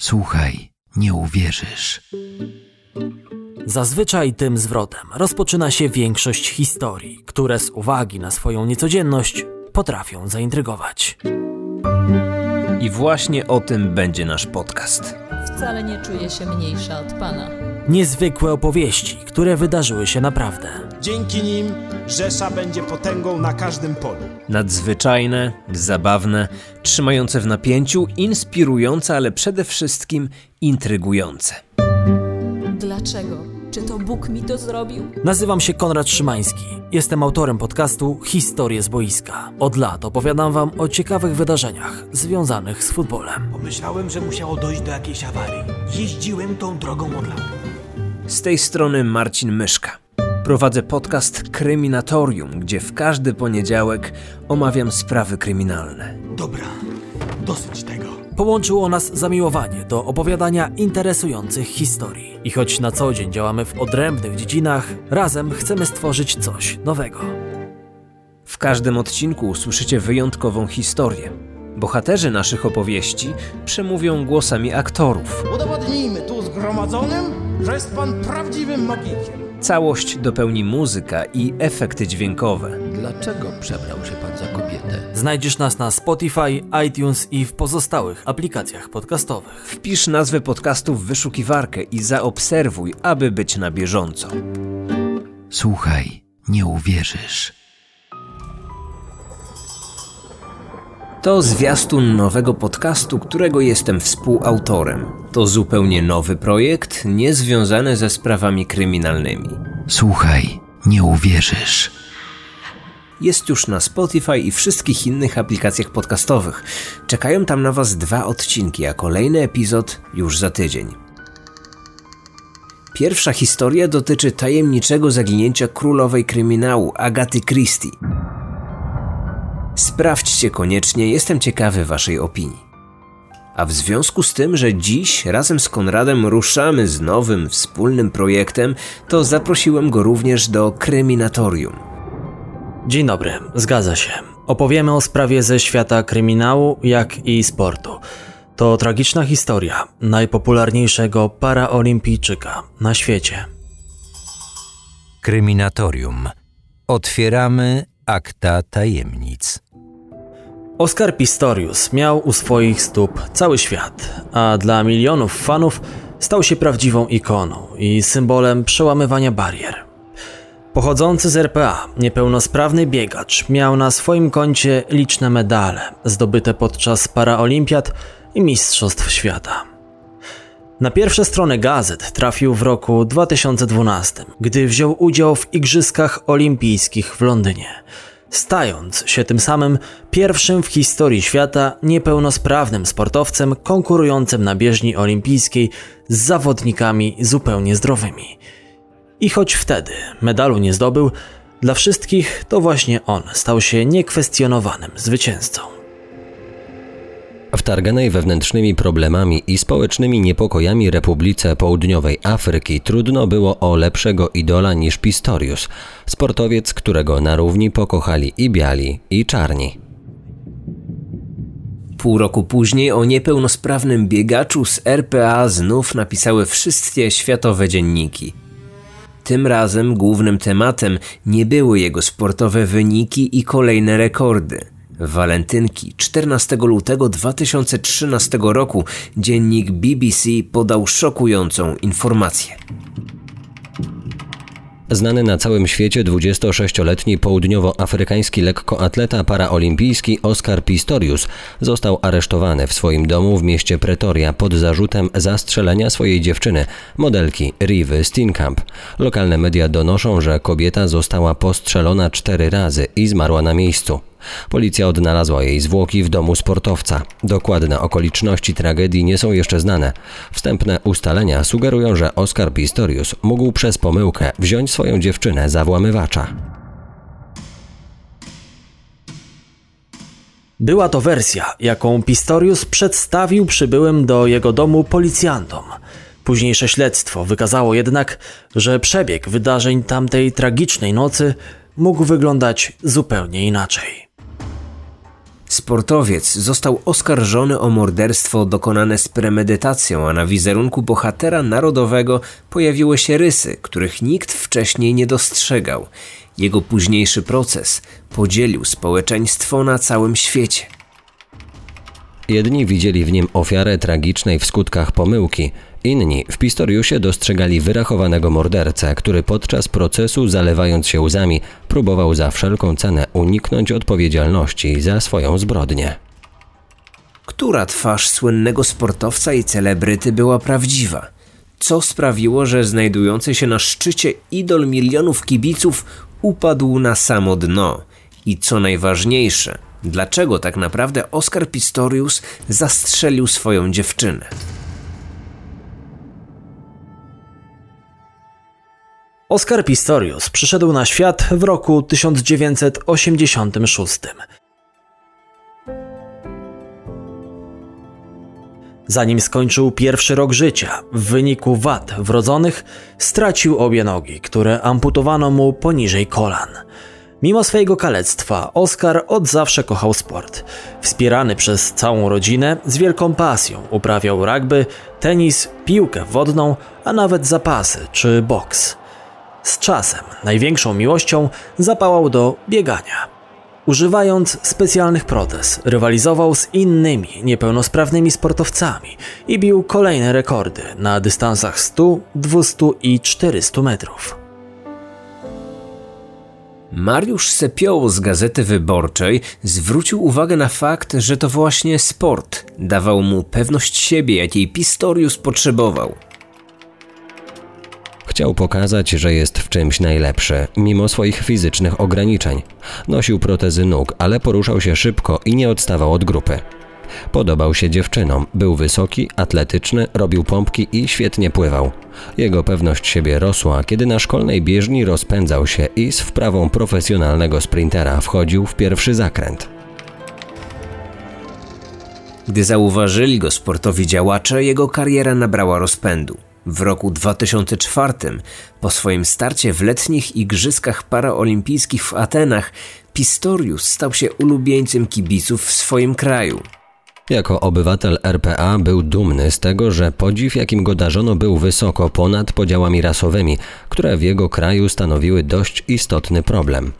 Słuchaj, nie uwierzysz. Zazwyczaj tym zwrotem rozpoczyna się większość historii, które z uwagi na swoją niecodzienność potrafią zaintrygować. I właśnie o tym będzie nasz podcast. Wcale nie czuję się mniejsza od pana. Niezwykłe opowieści, które wydarzyły się naprawdę. Dzięki nim Rzesza będzie potęgą na każdym polu. Nadzwyczajne, zabawne, trzymające w napięciu, inspirujące, ale przede wszystkim intrygujące. Dlaczego? Czy to Bóg mi to zrobił? Nazywam się Konrad Szymański. Jestem autorem podcastu Historie z boiska. Od lat opowiadam wam o ciekawych wydarzeniach związanych z futbolem. Pomyślałem, że musiało dojść do jakiejś awarii. Jeździłem tą drogą od lat. Z tej strony Marcin Myszka. Prowadzę podcast Kryminatorium, gdzie w każdy poniedziałek omawiam sprawy kryminalne. Dobra, dosyć tego. Połączyło nas zamiłowanie do opowiadania interesujących historii. I choć na co dzień działamy w odrębnych dziedzinach, razem chcemy stworzyć coś nowego. W każdym odcinku usłyszycie wyjątkową historię. Bohaterzy naszych opowieści przemówią głosami aktorów. Udowodnijmy tu zgromadzonym, że jest pan prawdziwym magikiem. Całość dopełni muzyka i efekty dźwiękowe. Dlaczego przebrał się pan za kobietę? Znajdziesz nas na Spotify, iTunes i w pozostałych aplikacjach podcastowych. Wpisz nazwę podcastu w wyszukiwarkę i zaobserwuj, aby być na bieżąco. Słuchaj, nie uwierzysz. To zwiastun nowego podcastu, którego jestem współautorem. To zupełnie nowy projekt, niezwiązany ze sprawami kryminalnymi. Słuchaj, nie uwierzysz. Jest już na Spotify i wszystkich innych aplikacjach podcastowych. Czekają tam na Was dwa odcinki, a kolejny epizod już za tydzień. Pierwsza historia dotyczy tajemniczego zaginięcia królowej kryminału Agaty Christie. Sprawdźcie koniecznie, jestem ciekawy Waszej opinii. A w związku z tym, że dziś razem z Konradem ruszamy z nowym wspólnym projektem, to zaprosiłem go również do Kryminatorium. Dzień dobry, zgadza się. Opowiemy o sprawie ze świata kryminału, jak i sportu. To tragiczna historia najpopularniejszego paraolimpijczyka na świecie. Kryminatorium. Otwieramy akta tajemnic. Oscar Pistorius miał u swoich stóp cały świat, a dla milionów fanów stał się prawdziwą ikoną i symbolem przełamywania barier. Pochodzący z RPA, niepełnosprawny biegacz miał na swoim koncie liczne medale zdobyte podczas paraolimpiad i mistrzostw świata. Na pierwsze strony gazet trafił w roku 2012, gdy wziął udział w Igrzyskach Olimpijskich w Londynie, stając się tym samym pierwszym w historii świata niepełnosprawnym sportowcem konkurującym na bieżni olimpijskiej z zawodnikami zupełnie zdrowymi. I choć wtedy medalu nie zdobył, dla wszystkich to właśnie on stał się niekwestionowanym zwycięzcą. W targanej wewnętrznymi problemami i społecznymi niepokojami Republice Południowej Afryki trudno było o lepszego idola niż Pistorius, sportowiec, którego na równi pokochali i biali, i czarni. Pół roku później o niepełnosprawnym biegaczu z RPA znów napisały wszystkie światowe dzienniki. Tym razem głównym tematem nie były jego sportowe wyniki i kolejne rekordy. Walentynki 14 lutego 2013 roku dziennik BBC podał szokującą informację. Znany na całym świecie 26-letni południowoafrykański lekkoatleta paraolimpijski Oscar Pistorius został aresztowany w swoim domu w mieście Pretoria pod zarzutem zastrzelenia swojej dziewczyny, modelki Rivy Steenkamp. Lokalne media donoszą, że kobieta została postrzelona cztery razy i zmarła na miejscu. Policja odnalazła jej zwłoki w domu sportowca. Dokładne okoliczności tragedii nie są jeszcze znane. Wstępne ustalenia sugerują, że Oscar Pistorius mógł przez pomyłkę wziąć swoją dziewczynę za włamywacza. Była to wersja, jaką Pistorius przedstawił przybyłym do jego domu policjantom. Późniejsze śledztwo wykazało jednak, że przebieg wydarzeń tamtej tragicznej nocy mógł wyglądać zupełnie inaczej. Sportowiec został oskarżony o morderstwo dokonane z premedytacją, a na wizerunku bohatera narodowego pojawiły się rysy, których nikt wcześniej nie dostrzegał. Jego późniejszy proces podzielił społeczeństwo na całym świecie. Jedni widzieli w nim ofiarę tragicznej w skutkach pomyłki, inni w Pistoriusie dostrzegali wyrachowanego mordercę, który podczas procesu, zalewając się łzami, próbował za wszelką cenę uniknąć odpowiedzialności za swoją zbrodnię. Która twarz słynnego sportowca i celebryty była prawdziwa? Co sprawiło, że znajdujący się na szczycie idol milionów kibiców upadł na samo dno? I co najważniejsze, dlaczego tak naprawdę Oscar Pistorius zastrzelił swoją dziewczynę? Oscar Pistorius przyszedł na świat w roku 1986. Zanim skończył pierwszy rok życia, w wyniku wad wrodzonych stracił obie nogi, które amputowano mu poniżej kolan. Mimo swojego kalectwa, Oscar od zawsze kochał sport. Wspierany przez całą rodzinę, z wielką pasją uprawiał rugby, tenis, piłkę wodną, a nawet zapasy czy boks. Z czasem największą miłością zapałał do biegania. Używając specjalnych protez, rywalizował z innymi niepełnosprawnymi sportowcami i bił kolejne rekordy na dystansach 100, 200 i 400 metrów. Mariusz Sepioło z Gazety Wyborczej zwrócił uwagę na fakt, że to właśnie sport dawał mu pewność siebie, jakiej Pistorius potrzebował. Chciał pokazać, że jest w czymś najlepszy, mimo swoich fizycznych ograniczeń. Nosił protezy nóg, ale poruszał się szybko i nie odstawał od grupy. Podobał się dziewczynom, był wysoki, atletyczny, robił pompki i świetnie pływał. Jego pewność siebie rosła, kiedy na szkolnej bieżni rozpędzał się i z wprawą profesjonalnego sprintera wchodził w pierwszy zakręt. Gdy zauważyli go sportowi działacze, jego kariera nabrała rozpędu. W roku 2004, po swoim starcie w letnich Igrzyskach Paraolimpijskich w Atenach, Pistorius stał się ulubieńcem kibiców w swoim kraju. Jako obywatel RPA był dumny z tego, że podziw, jakim go darzono, był wysoko ponad podziałami rasowymi, które w jego kraju stanowiły dość istotny problem.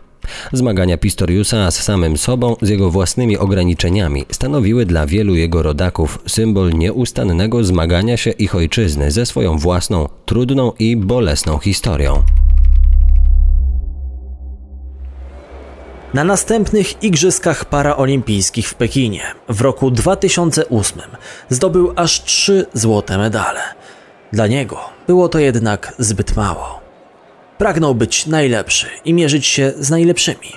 Zmagania Pistoriusa z samym sobą, z jego własnymi ograniczeniami, stanowiły dla wielu jego rodaków symbol nieustannego zmagania się ich ojczyzny ze swoją własną, trudną i bolesną historią. Na następnych Igrzyskach Paraolimpijskich w Pekinie w roku 2008 zdobył aż trzy złote medale. Dla niego było to jednak zbyt mało. Pragnął być najlepszy i mierzyć się z najlepszymi.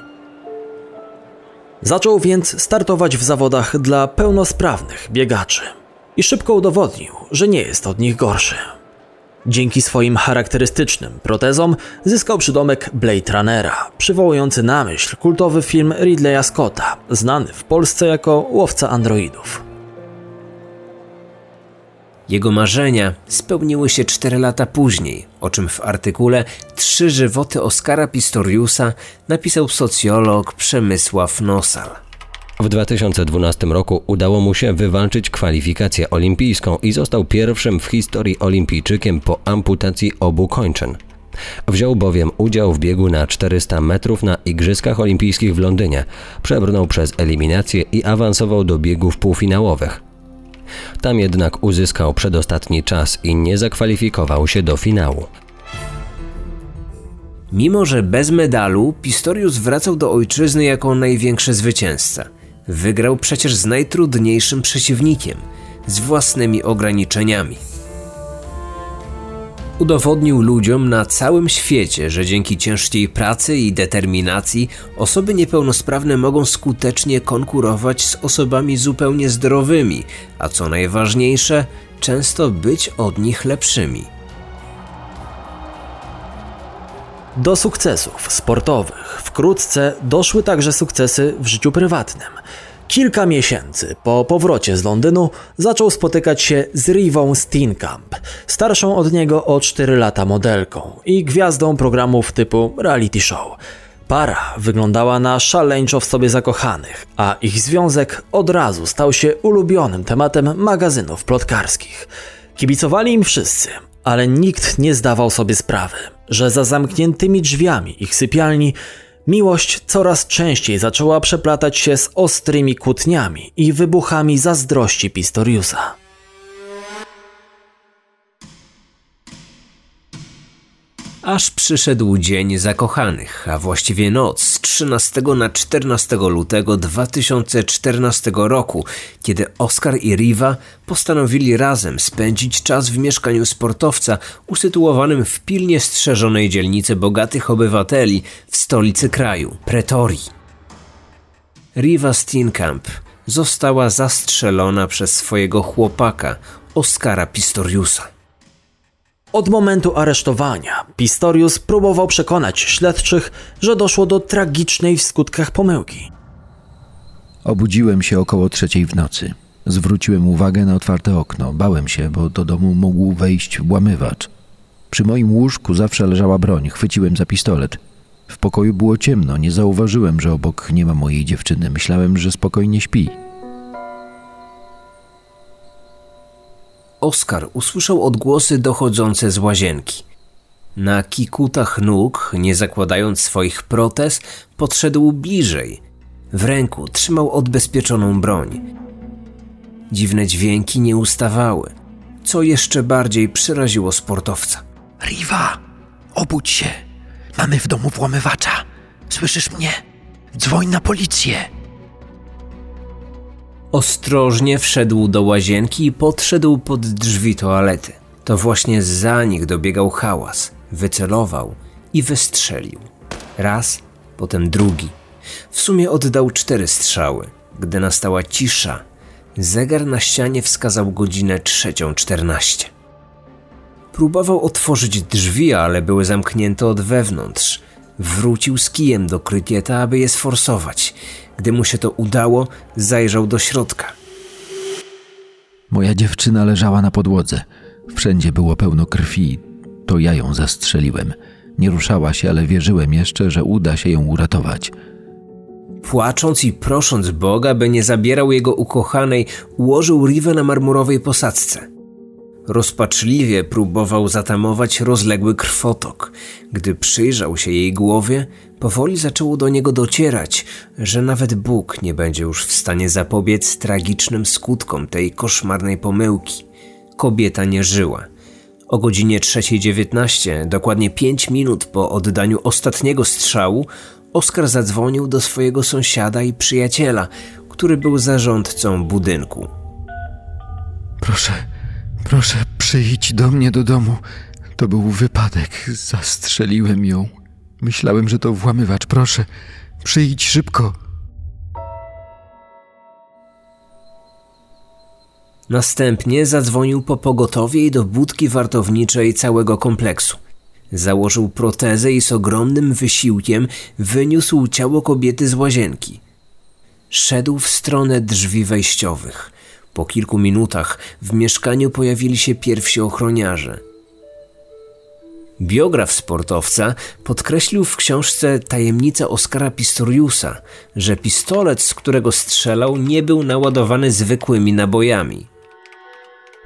Zaczął więc startować w zawodach dla pełnosprawnych biegaczy i szybko udowodnił, że nie jest od nich gorszy. Dzięki swoim charakterystycznym protezom zyskał przydomek Blade Runnera, przywołujący na myśl kultowy film Ridleya Scotta, znany w Polsce jako Łowca Androidów. Jego marzenia spełniły się 4 lata później, o czym w artykule Trzy żywoty Oskara Pistoriusa napisał socjolog Przemysław Nosal. W 2012 roku udało mu się wywalczyć kwalifikację olimpijską i został pierwszym w historii olimpijczykiem po amputacji obu kończyn. Wziął bowiem udział w biegu na 400 metrów na Igrzyskach Olimpijskich w Londynie, przebrnął przez eliminację i awansował do biegów półfinałowych. Tam jednak uzyskał przedostatni czas i nie zakwalifikował się do finału. Mimo, że bez medalu, Pistorius wracał do ojczyzny jako największy zwycięzca. Wygrał przecież z najtrudniejszym przeciwnikiem, z własnymi ograniczeniami. Udowodnił ludziom na całym świecie, że dzięki ciężkiej pracy i determinacji osoby niepełnosprawne mogą skutecznie konkurować z osobami zupełnie zdrowymi, a co najważniejsze, często być od nich lepszymi. Do sukcesów sportowych wkrótce doszły także sukcesy w życiu prywatnym. Kilka miesięcy po powrocie z Londynu zaczął spotykać się z Rivą Steenkamp, starszą od niego o 4 lata modelką i gwiazdą programów typu reality show. Para wyglądała na szaleńczo w sobie zakochanych, a ich związek od razu stał się ulubionym tematem magazynów plotkarskich. Kibicowali im wszyscy, ale nikt nie zdawał sobie sprawy, że za zamkniętymi drzwiami ich sypialni miłość coraz częściej zaczęła przeplatać się z ostrymi kłótniami i wybuchami zazdrości Pistoriusa. Aż przyszedł dzień zakochanych, a właściwie noc z 13 na 14 lutego 2014 roku, kiedy Oscar i Riva postanowili razem spędzić czas w mieszkaniu sportowca usytuowanym w pilnie strzeżonej dzielnicy bogatych obywateli w stolicy kraju, Pretorii. Riva Steenkamp została zastrzelona przez swojego chłopaka, Oscara Pistoriusa. Od momentu aresztowania Pistorius próbował przekonać śledczych, że doszło do tragicznej w skutkach pomyłki. Obudziłem się około trzeciej w nocy. Zwróciłem uwagę na otwarte okno. Bałem się, bo do domu mógł wejść włamywacz. Przy moim łóżku zawsze leżała broń. Chwyciłem za pistolet. W pokoju było ciemno. Nie zauważyłem, że obok nie ma mojej dziewczyny. Myślałem, że spokojnie śpi. Oskar usłyszał odgłosy dochodzące z łazienki. Na kikutach nóg, nie zakładając swoich protez, podszedł bliżej. W ręku trzymał odbezpieczoną broń. Dziwne dźwięki nie ustawały, co jeszcze bardziej przeraziło sportowca. Riva, obudź się. Mamy w domu włamywacza. Słyszysz mnie? Dzwoń na policję. Ostrożnie wszedł do łazienki i podszedł pod drzwi toalety. To właśnie za nich dobiegał hałas. Wycelował i wystrzelił. Raz, potem drugi. W sumie oddał cztery strzały. Gdy nastała cisza, zegar na ścianie wskazał godzinę trzecią czternaście. Próbował otworzyć drzwi, ale były zamknięte od wewnątrz. Wrócił z kijem do krykieta, aby je sforsować. Gdy mu się to udało, zajrzał do środka. Moja dziewczyna leżała na podłodze. Wszędzie było pełno krwi. To ja ją zastrzeliłem. Nie ruszała się, ale wierzyłem jeszcze, że uda się ją uratować. Płacząc i prosząc Boga, by nie zabierał jego ukochanej, ułożył Rivę na marmurowej posadzce. Rozpaczliwie próbował zatamować rozległy krwotok. Gdy przyjrzał się jej głowie, powoli zaczęło do niego docierać, że nawet Bóg nie będzie już w stanie zapobiec tragicznym skutkom tej koszmarnej pomyłki. Kobieta nie żyła. O godzinie 3.19, dokładnie 5 minut po oddaniu ostatniego strzału, Oskar zadzwonił do swojego sąsiada i przyjaciela, który był zarządcą budynku. Proszę, proszę, przyjdź do mnie do domu. To był wypadek. Zastrzeliłem ją. Myślałem, że to włamywacz. Proszę, przyjdź szybko. Następnie zadzwonił po pogotowie i do budki wartowniczej całego kompleksu. Założył protezę i z ogromnym wysiłkiem wyniósł ciało kobiety z łazienki. Szedł w stronę drzwi wejściowych. Po kilku minutach w mieszkaniu pojawili się pierwsi ochroniarze. Biograf sportowca podkreślił w książce Tajemnica Oskara Pistoriusa, że pistolet, z którego strzelał, nie był naładowany zwykłymi nabojami.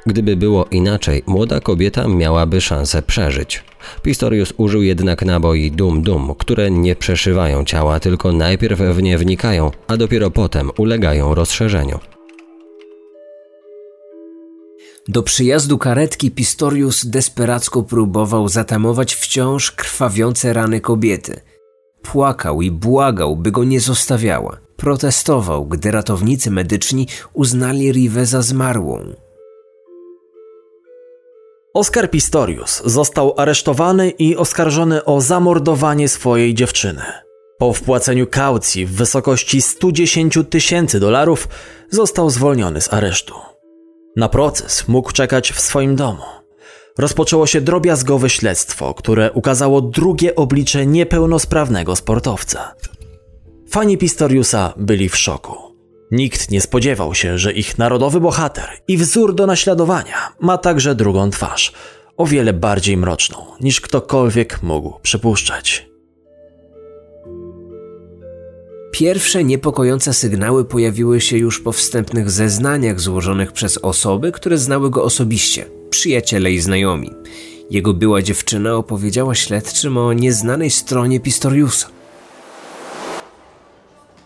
Gdyby było inaczej, młoda kobieta miałaby szansę przeżyć. Pistorius użył jednak naboi dum-dum, które nie przeszywają ciała, tylko najpierw w nie wnikają, a dopiero potem ulegają rozszerzeniu. Do przyjazdu karetki Pistorius desperacko próbował zatamować wciąż krwawiące rany kobiety. Płakał i błagał, by go nie zostawiała. Protestował, gdy ratownicy medyczni uznali Rivę za zmarłą. Oskar Pistorius został aresztowany i oskarżony o zamordowanie swojej dziewczyny. Po wpłaceniu kaucji w wysokości 110 tysięcy dolarów został zwolniony z aresztu. Na proces mógł czekać w swoim domu. Rozpoczęło się drobiazgowe śledztwo, które ukazało drugie oblicze niepełnosprawnego sportowca. Fani Pistoriusa byli w szoku. Nikt nie spodziewał się, że ich narodowy bohater i wzór do naśladowania ma także drugą twarz, o wiele bardziej mroczną niż ktokolwiek mógł przypuszczać. Pierwsze niepokojące sygnały pojawiły się już po wstępnych zeznaniach złożonych przez osoby, które znały go osobiście, przyjaciele i znajomi. Jego była dziewczyna opowiedziała śledczym o nieznanej stronie Pistoriusa.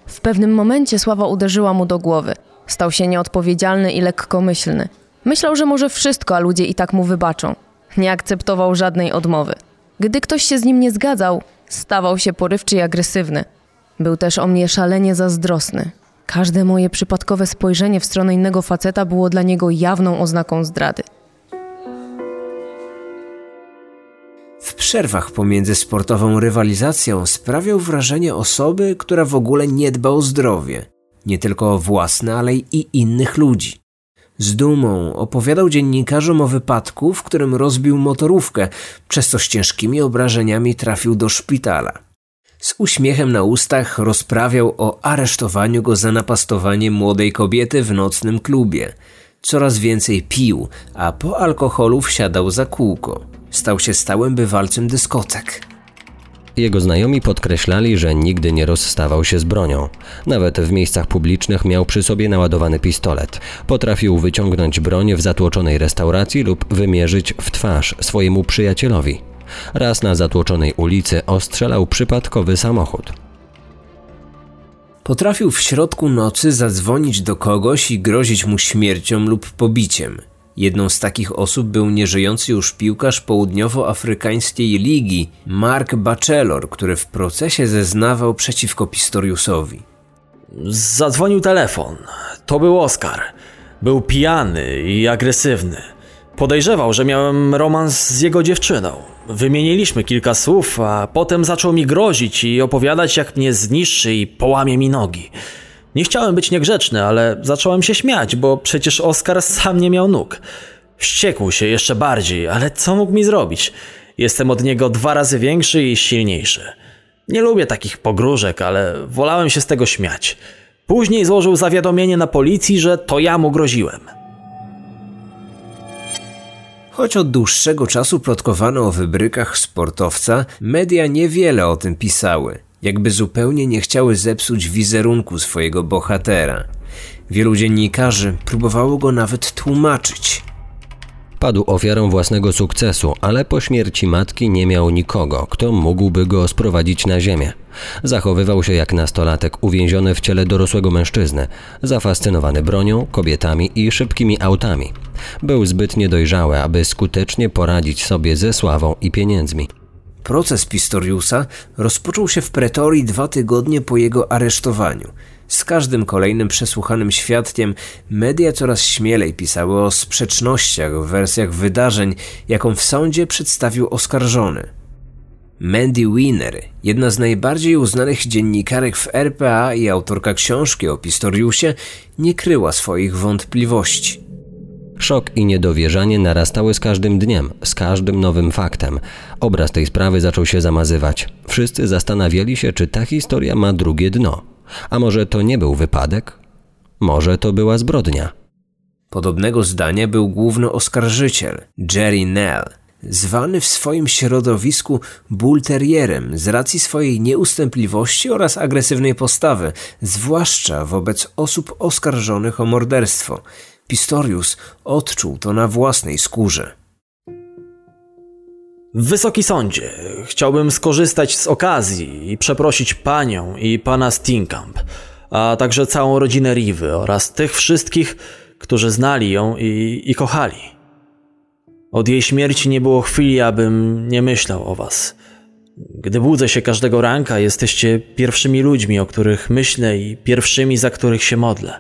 W pewnym momencie sława uderzyła mu do głowy. Stał się nieodpowiedzialny i lekkomyślny. Myślał, że może wszystko, a ludzie i tak mu wybaczą. Nie akceptował żadnej odmowy. Gdy ktoś się z nim nie zgadzał, stawał się porywczy i agresywny. Był też o mnie szalenie zazdrosny. Każde moje przypadkowe spojrzenie w stronę innego faceta było dla niego jawną oznaką zdrady. W przerwach pomiędzy sportową rywalizacją sprawiał wrażenie osoby, która w ogóle nie dba o zdrowie. Nie tylko o własne, ale i innych ludzi. Z dumą opowiadał dziennikarzom o wypadku, w którym rozbił motorówkę, przez co z ciężkimi obrażeniami trafił do szpitala. Z uśmiechem na ustach rozprawiał o aresztowaniu go za napastowanie młodej kobiety w nocnym klubie. Coraz więcej pił, a po alkoholu wsiadał za kółko. Stał się stałym bywalcem dyskotek. Jego znajomi podkreślali, że nigdy nie rozstawał się z bronią. Nawet w miejscach publicznych miał przy sobie naładowany pistolet. Potrafił wyciągnąć broń w zatłoczonej restauracji lub wymierzyć w twarz swojemu przyjacielowi. Raz na zatłoczonej ulicy ostrzelał przypadkowy samochód. Potrafił w środku nocy zadzwonić do kogoś i grozić mu śmiercią lub pobiciem. Jedną z takich osób był nieżyjący już piłkarz południowoafrykańskiej ligi Mark Bachelor, który w procesie zeznawał przeciwko Pistoriusowi. Zadzwonił telefon. To był Oskar. Był pijany i agresywny. Podejrzewał, że miałem romans z jego dziewczyną. Wymieniliśmy kilka słów, a potem zaczął mi grozić i opowiadać, jak mnie zniszczy i połamie mi nogi. Nie chciałem być niegrzeczny, ale zacząłem się śmiać, bo przecież Oskar sam nie miał nóg. Wściekł się jeszcze bardziej, ale co mógł mi zrobić? Jestem od niego dwa razy większy i silniejszy. Nie lubię takich pogróżek, ale wolałem się z tego śmiać. Później złożył zawiadomienie na policji, że to ja mu groziłem. Choć od dłuższego czasu plotkowano o wybrykach sportowca, media niewiele o tym pisały jakby zupełnie nie chciały zepsuć wizerunku swojego bohatera. Wielu dziennikarzy próbowało go nawet tłumaczyć. Padł ofiarą własnego sukcesu, ale po śmierci matki nie miał nikogo, kto mógłby go sprowadzić na ziemię. Zachowywał się jak nastolatek uwięziony w ciele dorosłego mężczyzny, zafascynowany bronią, kobietami i szybkimi autami. Był zbyt niedojrzały, aby skutecznie poradzić sobie ze sławą i pieniędzmi. Proces Pistoriusa rozpoczął się w pretorii dwa tygodnie po jego aresztowaniu. Z każdym kolejnym przesłuchanym świadkiem media coraz śmielej pisały o sprzecznościach w wersjach wydarzeń, jaką w sądzie przedstawił oskarżony. Mandy Wiener, jedna z najbardziej uznanych dziennikarek w RPA i autorka książki o Pistoriusie, nie kryła swoich wątpliwości. Szok i niedowierzanie narastały z każdym dniem, z każdym nowym faktem. Obraz tej sprawy zaczął się zamazywać. Wszyscy zastanawiali się, czy ta historia ma drugie dno. A może to nie był wypadek? Może to była zbrodnia. Podobnego zdania był główny oskarżyciel, Jerry Nell, zwany w swoim środowisku bull terrierem z racji swojej nieustępliwości oraz agresywnej postawy, zwłaszcza wobec osób oskarżonych o morderstwo – Pistorius odczuł to na własnej skórze. Wysoki sądzie, chciałbym skorzystać z okazji i przeprosić panią i pana Stinkamp, a także całą rodzinę Rivy oraz tych wszystkich, którzy znali ją i, i kochali. Od jej śmierci nie było chwili, abym nie myślał o was. Gdy budzę się każdego ranka, jesteście pierwszymi ludźmi, o których myślę i pierwszymi, za których się modlę.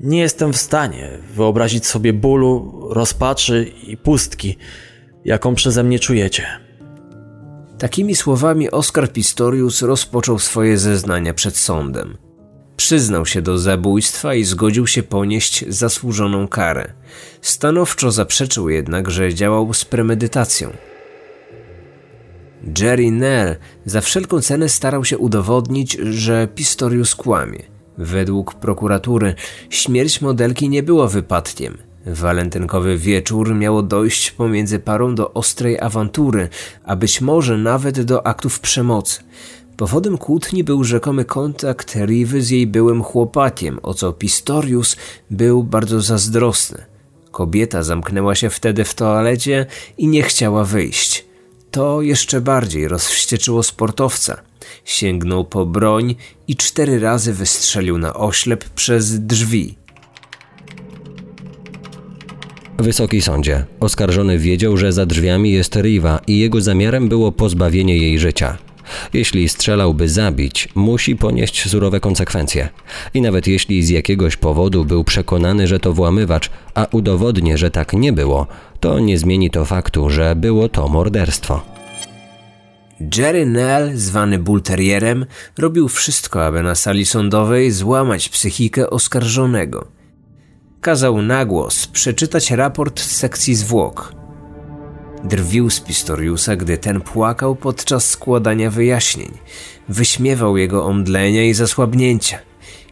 Nie jestem w stanie wyobrazić sobie bólu, rozpaczy i pustki, jaką przeze mnie czujecie. Takimi słowami Oskar Pistorius rozpoczął swoje zeznania przed sądem. Przyznał się do zabójstwa i zgodził się ponieść zasłużoną karę. Stanowczo zaprzeczył jednak, że działał z premedytacją. Jerry Nell za wszelką cenę starał się udowodnić, że Pistorius kłamie. Według prokuratury śmierć modelki nie była wypadkiem. Walentynkowy wieczór miało dojść pomiędzy parą do ostrej awantury, a być może nawet do aktów przemocy. Powodem kłótni był rzekomy kontakt Rivy z jej byłym chłopakiem, o co Pistorius był bardzo zazdrosny. Kobieta zamknęła się wtedy w toalecie i nie chciała wyjść. To jeszcze bardziej rozwścieczyło sportowca. Sięgnął po broń i cztery razy wystrzelił na oślep przez drzwi. Wysoki sądzie, oskarżony wiedział, że za drzwiami jest Riva i jego zamiarem było pozbawienie jej życia. Jeśli strzelałby zabić, musi ponieść surowe konsekwencje. I nawet jeśli z jakiegoś powodu był przekonany, że to włamywacz, a udowodnię, że tak nie było, to nie zmieni to faktu, że było to morderstwo. Jerry Nell, zwany Bullterrierem, robił wszystko, aby na sali sądowej złamać psychikę oskarżonego. Kazał na głos przeczytać raport z sekcji zwłok. Drwił z Pistoriusa, gdy ten płakał podczas składania wyjaśnień. Wyśmiewał jego omdlenia i zasłabnięcia.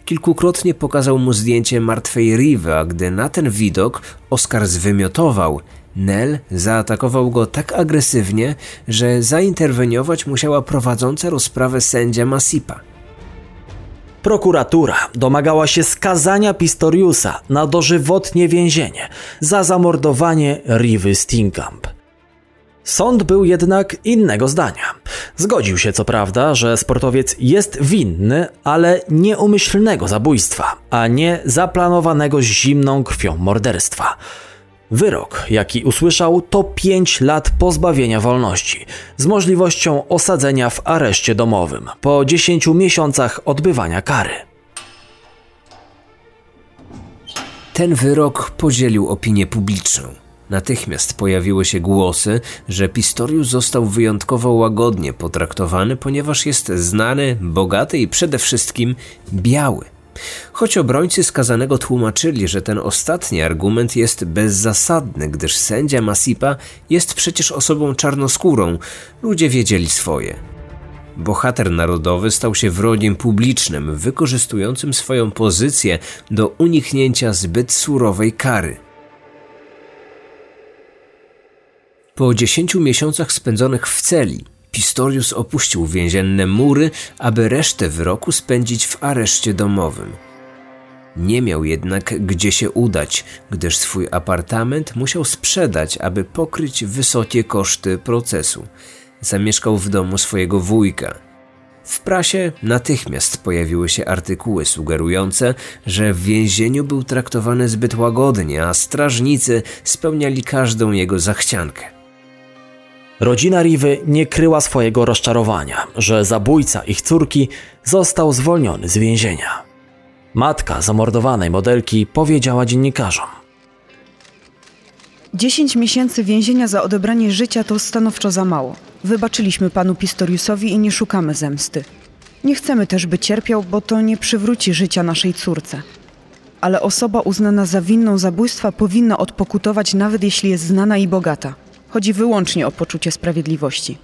Kilkukrotnie pokazał mu zdjęcie martwej Riva, a gdy na ten widok Oskar zwymiotował, Nell zaatakował go tak agresywnie, że zainterweniować musiała prowadząca rozprawę sędzia Masipa. Prokuratura domagała się skazania Pistoriusa na dożywotnie więzienie za zamordowanie Rivy Stinkamp. Sąd był jednak innego zdania. Zgodził się co prawda, że sportowiec jest winny, ale nieumyślnego zabójstwa, a nie zaplanowanego zimną krwią morderstwa. Wyrok, jaki usłyszał, to 5 lat pozbawienia wolności, z możliwością osadzenia w areszcie domowym po 10 miesiącach odbywania kary. Ten wyrok podzielił opinię publiczną. Natychmiast pojawiły się głosy, że Pistorius został wyjątkowo łagodnie potraktowany, ponieważ jest znany, bogaty i przede wszystkim biały. Choć obrońcy skazanego tłumaczyli, że ten ostatni argument jest bezzasadny, gdyż sędzia Masipa jest przecież osobą czarnoskórą, ludzie wiedzieli swoje. Bohater narodowy stał się wrogiem publicznym, wykorzystującym swoją pozycję do uniknięcia zbyt surowej kary. Po dziesięciu miesiącach spędzonych w celi, Pistorius opuścił więzienne mury, aby resztę wyroku spędzić w areszcie domowym. Nie miał jednak gdzie się udać, gdyż swój apartament musiał sprzedać, aby pokryć wysokie koszty procesu. Zamieszkał w domu swojego wujka. W prasie natychmiast pojawiły się artykuły sugerujące, że w więzieniu był traktowany zbyt łagodnie, a strażnicy spełniali każdą jego zachciankę. Rodzina Rivy nie kryła swojego rozczarowania, że zabójca ich córki został zwolniony z więzienia. Matka zamordowanej modelki powiedziała dziennikarzom: 10 miesięcy więzienia za odebranie życia to stanowczo za mało. Wybaczyliśmy panu Pistoriusowi i nie szukamy zemsty. Nie chcemy też, by cierpiał, bo to nie przywróci życia naszej córce. Ale osoba uznana za winną zabójstwa powinna odpokutować, nawet jeśli jest znana i bogata. Chodzi wyłącznie o poczucie sprawiedliwości.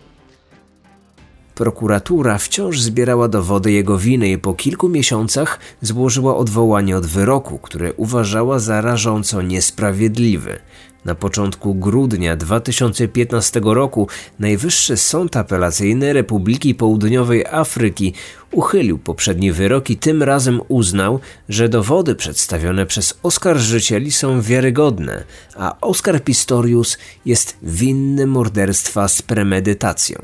Prokuratura wciąż zbierała dowody jego winy i po kilku miesiącach złożyła odwołanie od wyroku, które uważała za rażąco niesprawiedliwy. Na początku grudnia 2015 roku Najwyższy Sąd Apelacyjny Republiki Południowej Afryki uchylił poprzedni wyrok i tym razem uznał, że dowody przedstawione przez oskarżycieli są wiarygodne, a Oscar Pistorius jest winny morderstwa z premedytacją.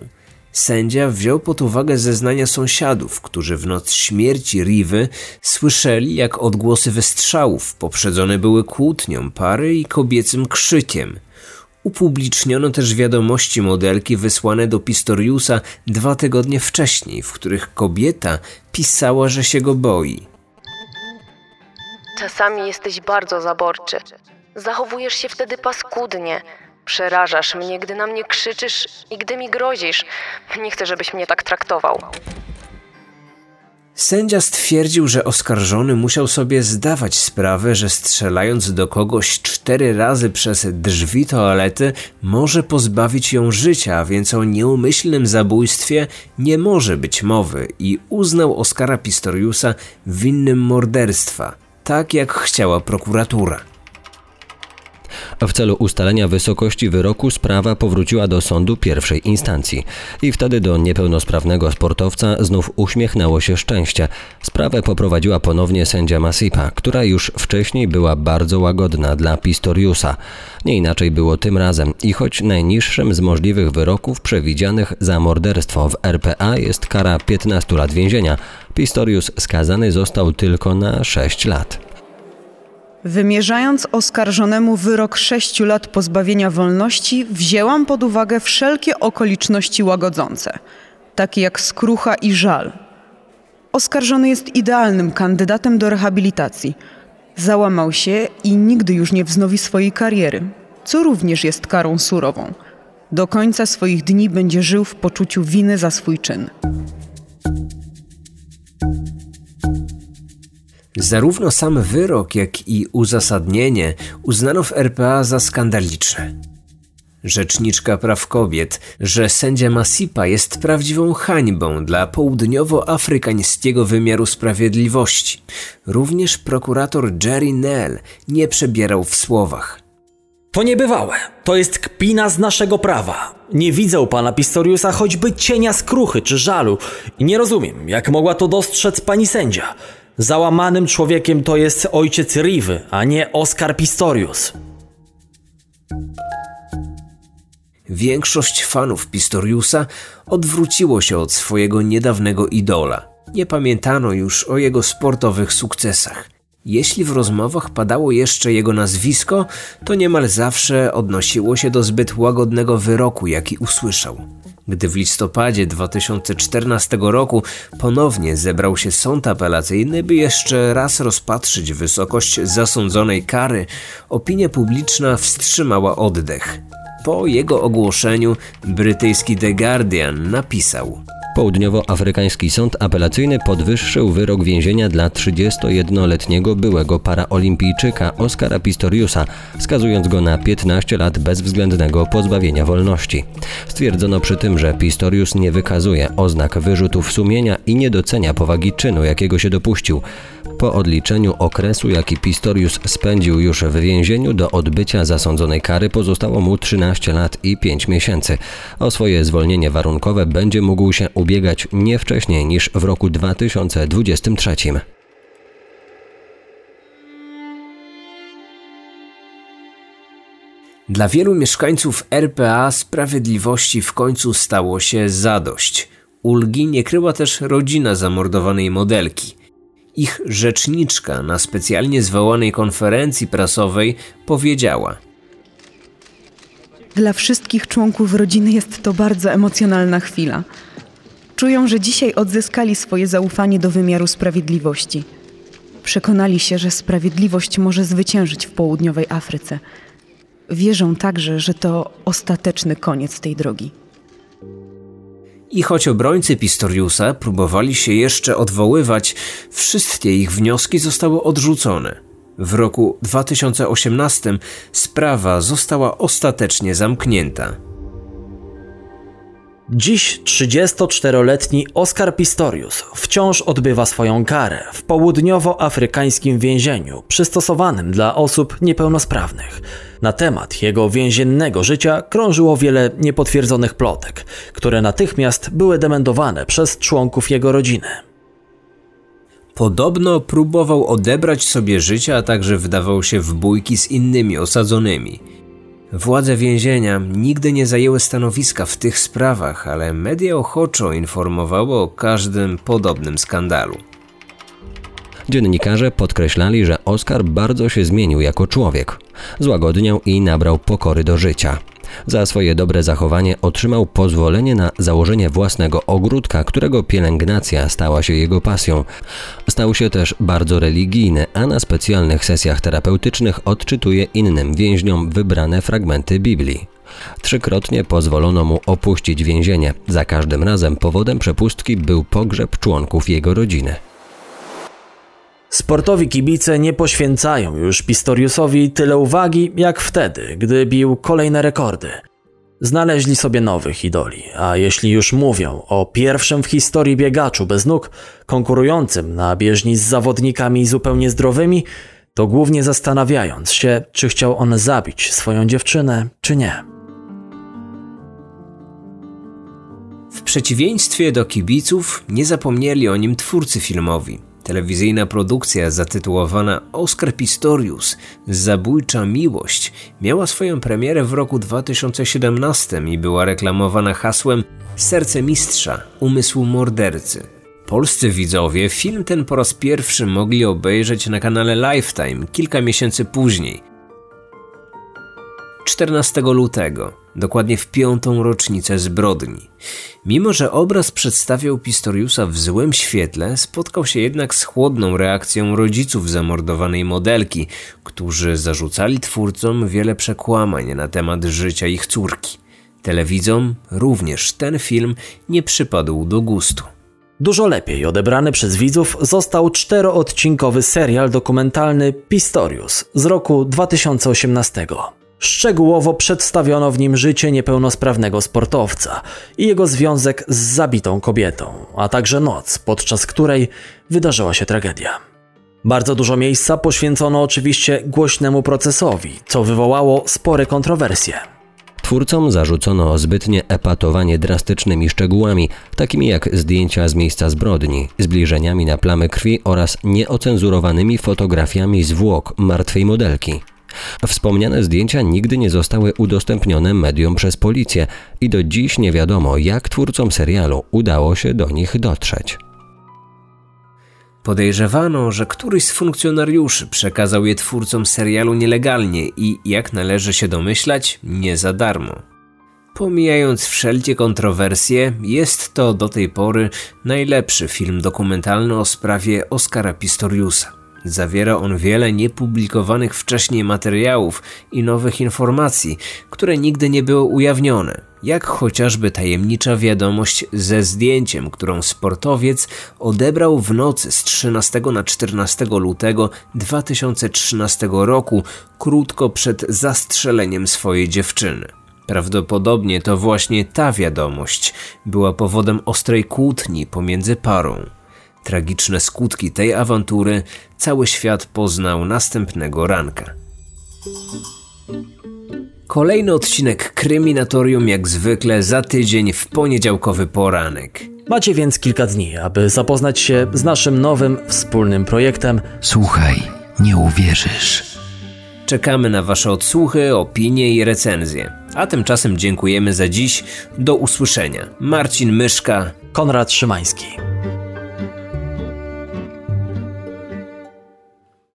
Sędzia wziął pod uwagę zeznania sąsiadów, którzy w noc śmierci Riwy słyszeli, jak odgłosy wystrzałów poprzedzone były kłótnią pary i kobiecym krzykiem. Upubliczniono też wiadomości modelki wysłane do Pistoriusa dwa tygodnie wcześniej, w których kobieta pisała, że się go boi. Czasami jesteś bardzo zaborczy. Zachowujesz się wtedy paskudnie. Przerażasz mnie, gdy na mnie krzyczysz i gdy mi grozisz. Nie chcę, żebyś mnie tak traktował. Sędzia stwierdził, że oskarżony musiał sobie zdawać sprawę, że strzelając do kogoś cztery razy przez drzwi toalety może pozbawić ją życia, więc o nieumyślnym zabójstwie nie może być mowy i uznał Oskara Pistoriusa winnym morderstwa, tak jak chciała prokuratura. W celu ustalenia wysokości wyroku sprawa powróciła do sądu pierwszej instancji. I wtedy do niepełnosprawnego sportowca znów uśmiechnęło się szczęście. Sprawę poprowadziła ponownie sędzia Masipa, która już wcześniej była bardzo łagodna dla Pistoriusa. Nie inaczej było tym razem i choć najniższym z możliwych wyroków przewidzianych za morderstwo w RPA jest kara 15 lat więzienia, Pistorius skazany został tylko na 6 lat. Wymierzając oskarżonemu wyrok sześciu lat pozbawienia wolności, wzięłam pod uwagę wszelkie okoliczności łagodzące, takie jak skrucha i żal. Oskarżony jest idealnym kandydatem do rehabilitacji. Załamał się i nigdy już nie wznowi swojej kariery, co również jest karą surową. Do końca swoich dni będzie żył w poczuciu winy za swój czyn. Zarówno sam wyrok, jak i uzasadnienie uznano w RPA za skandaliczne. Rzeczniczka praw kobiet, że sędzia Masipa jest prawdziwą hańbą dla południowoafrykańskiego wymiaru sprawiedliwości. Również prokurator Jerry Nell nie przebierał w słowach. To niebywałe. To jest kpina z naszego prawa. Nie widzę pana Pistoriusa choćby cienia skruchy czy żalu i nie rozumiem, jak mogła to dostrzec pani sędzia. Załamanym człowiekiem to jest ojciec Riwy, a nie Oscar Pistorius. Większość fanów Pistoriusa odwróciło się od swojego niedawnego idola. Nie pamiętano już o jego sportowych sukcesach. Jeśli w rozmowach padało jeszcze jego nazwisko, to niemal zawsze odnosiło się do zbyt łagodnego wyroku, jaki usłyszał. Gdy w listopadzie 2014 roku ponownie zebrał się sąd apelacyjny, by jeszcze raz rozpatrzyć wysokość zasądzonej kary, opinia publiczna wstrzymała oddech. Po jego ogłoszeniu brytyjski The Guardian napisał: Południowoafrykański Sąd Apelacyjny podwyższył wyrok więzienia dla 31-letniego byłego paraolimpijczyka Oskara Pistoriusa, skazując go na 15 lat bezwzględnego pozbawienia wolności. Stwierdzono przy tym, że Pistorius nie wykazuje oznak wyrzutów sumienia i nie docenia powagi czynu, jakiego się dopuścił. Po odliczeniu okresu, jaki Pistorius spędził już w więzieniu do odbycia zasądzonej kary pozostało mu 13 lat i 5 miesięcy. O swoje zwolnienie warunkowe będzie mógł się ubiegać nie wcześniej niż w roku 2023. Dla wielu mieszkańców RPA sprawiedliwości w końcu stało się zadość. Ulgi nie kryła też rodzina zamordowanej modelki. Ich rzeczniczka na specjalnie zwołanej konferencji prasowej powiedziała: Dla wszystkich członków rodziny jest to bardzo emocjonalna chwila. Czują, że dzisiaj odzyskali swoje zaufanie do wymiaru sprawiedliwości. Przekonali się, że sprawiedliwość może zwyciężyć w południowej Afryce. Wierzą także, że to ostateczny koniec tej drogi. I choć obrońcy Pistoriusa próbowali się jeszcze odwoływać, wszystkie ich wnioski zostały odrzucone. W roku 2018 sprawa została ostatecznie zamknięta. Dziś 34-letni Oscar Pistorius wciąż odbywa swoją karę w południowoafrykańskim więzieniu przystosowanym dla osób niepełnosprawnych. Na temat jego więziennego życia krążyło wiele niepotwierdzonych plotek, które natychmiast były dementowane przez członków jego rodziny. Podobno próbował odebrać sobie życie, a także wdawał się w bójki z innymi osadzonymi. Władze więzienia nigdy nie zajęły stanowiska w tych sprawach, ale media ochoczo informowały o każdym podobnym skandalu. Dziennikarze podkreślali, że Oscar bardzo się zmienił jako człowiek. Złagodniał i nabrał pokory do życia. Za swoje dobre zachowanie otrzymał pozwolenie na założenie własnego ogródka, którego pielęgnacja stała się jego pasją. Stał się też bardzo religijny, a na specjalnych sesjach terapeutycznych odczytuje innym więźniom wybrane fragmenty Biblii. Trzykrotnie pozwolono mu opuścić więzienie. Za każdym razem powodem przepustki był pogrzeb członków jego rodziny. Sportowi kibice nie poświęcają już Pistoriusowi tyle uwagi jak wtedy, gdy bił kolejne rekordy. Znaleźli sobie nowych idoli, a jeśli już mówią o pierwszym w historii biegaczu bez nóg, konkurującym na bieżni z zawodnikami zupełnie zdrowymi, To głównie zastanawiając się, czy chciał on zabić swoją dziewczynę, czy nie. W przeciwieństwie do kibiców nie zapomnieli o nim twórcy filmowi. Telewizyjna produkcja zatytułowana Oscar Pistorius Zabójcza Miłość miała swoją premierę w roku 2017 i była reklamowana hasłem Serce mistrza, umysł mordercy. Polscy widzowie film ten po raz pierwszy mogli obejrzeć na kanale Lifetime kilka miesięcy później. 14 lutego, dokładnie w piątą rocznicę zbrodni. Mimo, że obraz przedstawiał Pistoriusa w złym świetle, spotkał się jednak z chłodną reakcją rodziców zamordowanej modelki, którzy zarzucali twórcom wiele przekłamań na temat życia ich córki. Telewidzom również ten film nie przypadł do gustu. Dużo lepiej odebrany przez widzów został czteroodcinkowy serial dokumentalny Pistorius z roku 2018. Szczegółowo przedstawiono w nim życie niepełnosprawnego sportowca i jego związek z zabitą kobietą, a także noc, podczas której wydarzyła się tragedia. Bardzo dużo miejsca poświęcono oczywiście głośnemu procesowi, co wywołało spore kontrowersje. Twórcom zarzucono zbytnie epatowanie drastycznymi szczegółami, takimi jak zdjęcia z miejsca zbrodni, zbliżeniami na plamy krwi oraz nieocenzurowanymi fotografiami zwłok martwej modelki. Wspomniane zdjęcia nigdy nie zostały udostępnione mediom przez policję i do dziś nie wiadomo, jak twórcom serialu udało się do nich dotrzeć. Podejrzewano, że któryś z funkcjonariuszy przekazał je twórcom serialu nielegalnie i, jak należy się domyślać, nie za darmo. Pomijając wszelkie kontrowersje, jest to do tej pory najlepszy film dokumentalny o sprawie Oscara Pistoriusa. Zawiera on wiele niepublikowanych wcześniej materiałów i nowych informacji, które nigdy nie były ujawnione, jak chociażby tajemnicza wiadomość ze zdjęciem, którą sportowiec odebrał w nocy z 13 na 14 lutego 2013 roku, krótko przed zastrzeleniem swojej dziewczyny. Prawdopodobnie to właśnie ta wiadomość była powodem ostrej kłótni pomiędzy parą. Tragiczne skutki tej awantury cały świat poznał następnego ranka. Kolejny odcinek Kryminatorium jak zwykle za tydzień w poniedziałkowy poranek. Macie więc kilka dni, aby zapoznać się z naszym nowym wspólnym projektem. Słuchaj, nie uwierzysz. Czekamy na Wasze odsłuchy, opinie i recenzje. A tymczasem dziękujemy za dziś. Do usłyszenia. Marcin Myszka, Konrad Szymański.